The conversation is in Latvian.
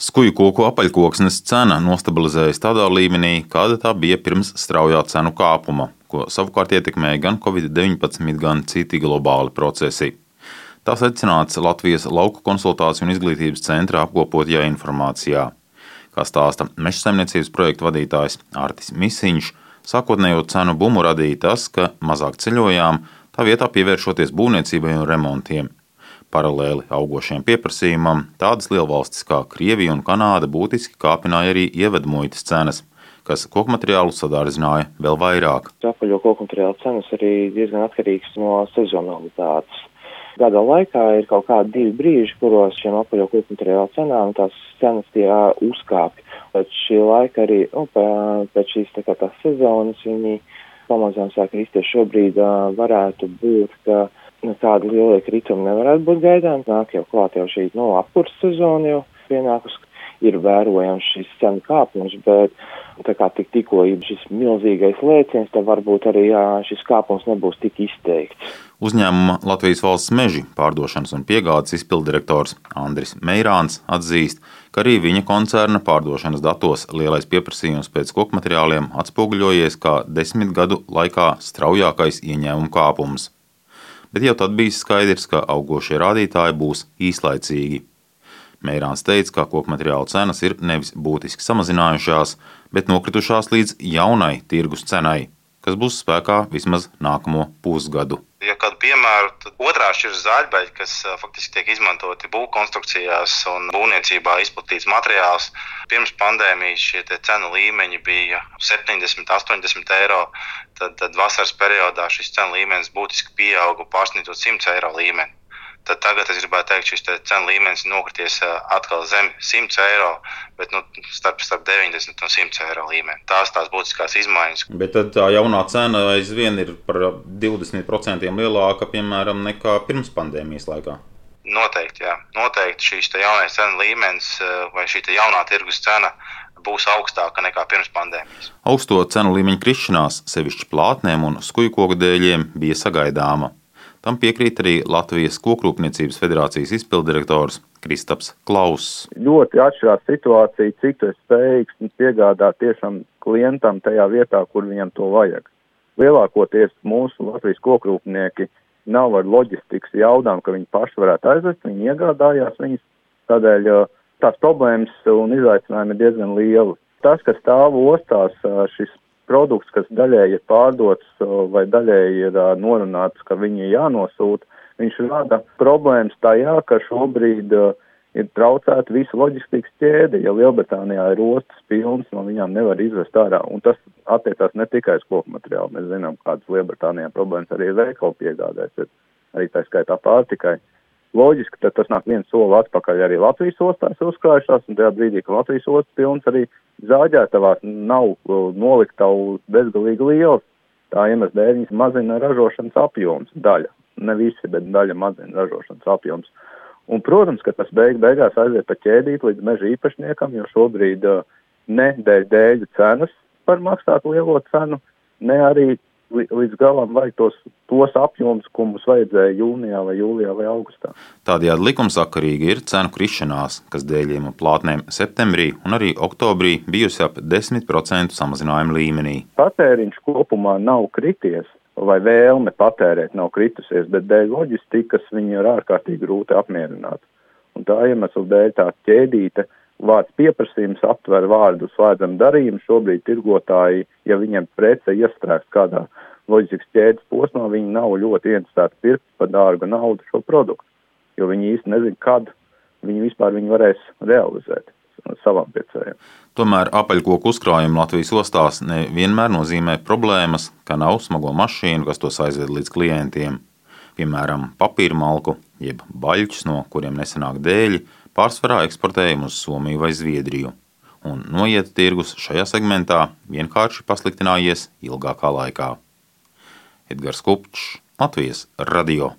Skuju koku apaļkoksnes cena nostabilizējas tādā līmenī, kāda tā bija pirms straujā cenu kāpuma, ko savukārt ietekmēja gan Covid-19, gan citi globāli procesi. Tā secināts Latvijas lauku konsultāciju un izglītības centra apkopotajā informācijā. Kā stāsta meža saimniecības projekta vadītājs Artis Misiņš, sākotnējo cenu bumu radīja tas, ka mazāk ceļojām, tā vietā pievēršoties būvniecībai un remontiem. Paralēli augošiem pieprasījumam, tādas lielvalstis kā Krievija un Kanāda būtiski kāpināja arī ievedmuitas cenas, kas koku materiālu sadārdzināja vēl vairāk. Apaļo koku materiālu cenas arī diezgan atkarīgas no sezonalitātes. Gada laikā ir kaut kādi divi brīži, kuros šiem apaļo koku materiālu cenām tās cenas tie uzkāpj. Pēc šī laika arī, nu, pēc šīs tā kā tās sezonas viņi pamazām sāk kristies. Šobrīd varētu būt, ka nekāda liela krituma nevarētu būt gaidām. Nāk jau klāt jau šī no nu, apkurss sezona jau pienākus. Ir vērojams šis cenu kāpums, bet tā kā tik, tikko ir šis milzīgais lēciens, tad varbūt arī jā, šis kāpums nebūs tik izteikts. Uzņēmuma Latvijas valsts meži pārdošanas un piegādes izpildirektors Andris Meirāns atzīst, ka arī viņa koncerna pārdošanas datos lielais pieprasījums pēc koku materiāliem atspoguļojies kā desmit gadu laikā straujākais ieņēmuma kāpums bet jau tad bija skaidrs, ka augošie rādītāji būs īslaicīgi. Meirāns teica, ka koku materiālu cenas ir nevis būtiski samazinājušās, bet nokritušās līdz jaunai tirgus cenai, kas būs spēkā vismaz nākamo pusgadu. Ja kādu piemēru, tad otrā ir zāģebeļi, kas faktiski tiek izmantoti būvkonstrukcijās un būvniecībā izplatīts materiāls. Pirms pandēmijas šie cenu līmeņi bija 70, 80 eiro. Tad, tad vasaras periodā šis cenu līmenis būtiski pieauga, pārsniedzot 100 eiro līmeni tad tagad es gribētu teikt, šis te cenu līmenis nokrities atkal zem 100 eiro, bet nu, starp, starp 90 un 100 eiro līmeni. Tās tās būtiskās izmaiņas. Bet tad tā jaunā cena aizvien ir par 20% lielāka, piemēram, nekā pirms pandēmijas laikā. Noteikti, jā. Noteikti šīs jaunais cenu līmenis vai šī jaunā tirgus cena būs augstāka nekā pirms pandēmijas. Augsto cenu līmeņa krišanās, sevišķi plātnēm un skuju koku dēļiem, bija sagaidāma. Tam piekrīt arī Latvijas Kokrūpniecības federācijas izpildirektors Kristaps Klauss. Ļoti atšķirās situācija, cik tu esi spējīgs piegādāt tiešām klientam tajā vietā, kur viņam to vajag. Lielākoties mūsu Latvijas kokrūpnieki nav ar loģistikas jaudām, ka viņi paši varētu aizvest, viņi iegādājās viņas. Tādēļ tās problēmas un izaicinājumi ir diezgan lieli. Tas, kas stāv ostās, šis produkts, kas daļēji ir pārdots vai daļēji ir norunāts, ka viņi jānosūta, viņš rada problēmas tajā, ka šobrīd ir traucēta visa loģistikas ķēde. Ja Lielbritānijā ir ostas pilnas, no viņām nevar izvest ārā. Un tas attiecās ne tikai uz koku materiālu. Mēs zinām, kādas Lielbritānijā problēmas arī veikalu piegādēs, arī tā skaitā pārtikai. Loģiski, ka tas nāk viens soli atpakaļ arī Latvijas ostās uzkrājušās, un tajā brīdī, kad Latvijas ostas pilns arī zāģētavās nav noliktavu bezgalīgi liels. Tā iemesla dēļ viņas mazina ražošanas apjoms, daļa, ne visi, bet daļa mazina ražošanas apjoms. Un, protams, ka tas beig beigās aiziet pa ķēdīt līdz meža īpašniekam, jo šobrīd ne dēļ dēļu cenas par maksātu lielo cenu, ne arī līdz galam vajag tos, tos apjomus, ko mums vajadzēja jūnijā, vai jūlijā vai augustā. Tādējādi likumsakarīgi ir cenu krišanās, kas dēļiem un plātnēm septembrī un arī oktobrī bijusi ap 10% samazinājuma līmenī. Patēriņš kopumā nav krities. Vai vēlme patērēt nav kritusies, bet dēļ loģistikas viņi ir ārkārtīgi grūti apmierināt. Un tā iemesla dēļ tā ķēdīte vārds pieprasījums aptver vārdu slēdzam darījumu. Šobrīd tirgotāji, ja viņiem prece iestrēgs kādā loģistikas ķēdes posmā, viņi nav ļoti interesēti pirkt par dārgu naudu šo produktu, jo viņi īsti nezin, kad viņi vispār viņu varēs realizēt savam pircējam. Tomēr apaļkoku uzkrājumi Latvijas ostās nevienmēr nozīmē problēmas, ka nav smago mašīnu, kas tos aizved līdz klientiem. Piemēram, papīra malku, jeb baļķus, no kuriem nesenāk dēļi, pārsvarā eksportējam uz Somiju vai Zviedriju. Un noiet tirgus šajā segmentā vienkārši pasliktinājies ilgākā laikā. Edgars Kupčs, Latvijas radio.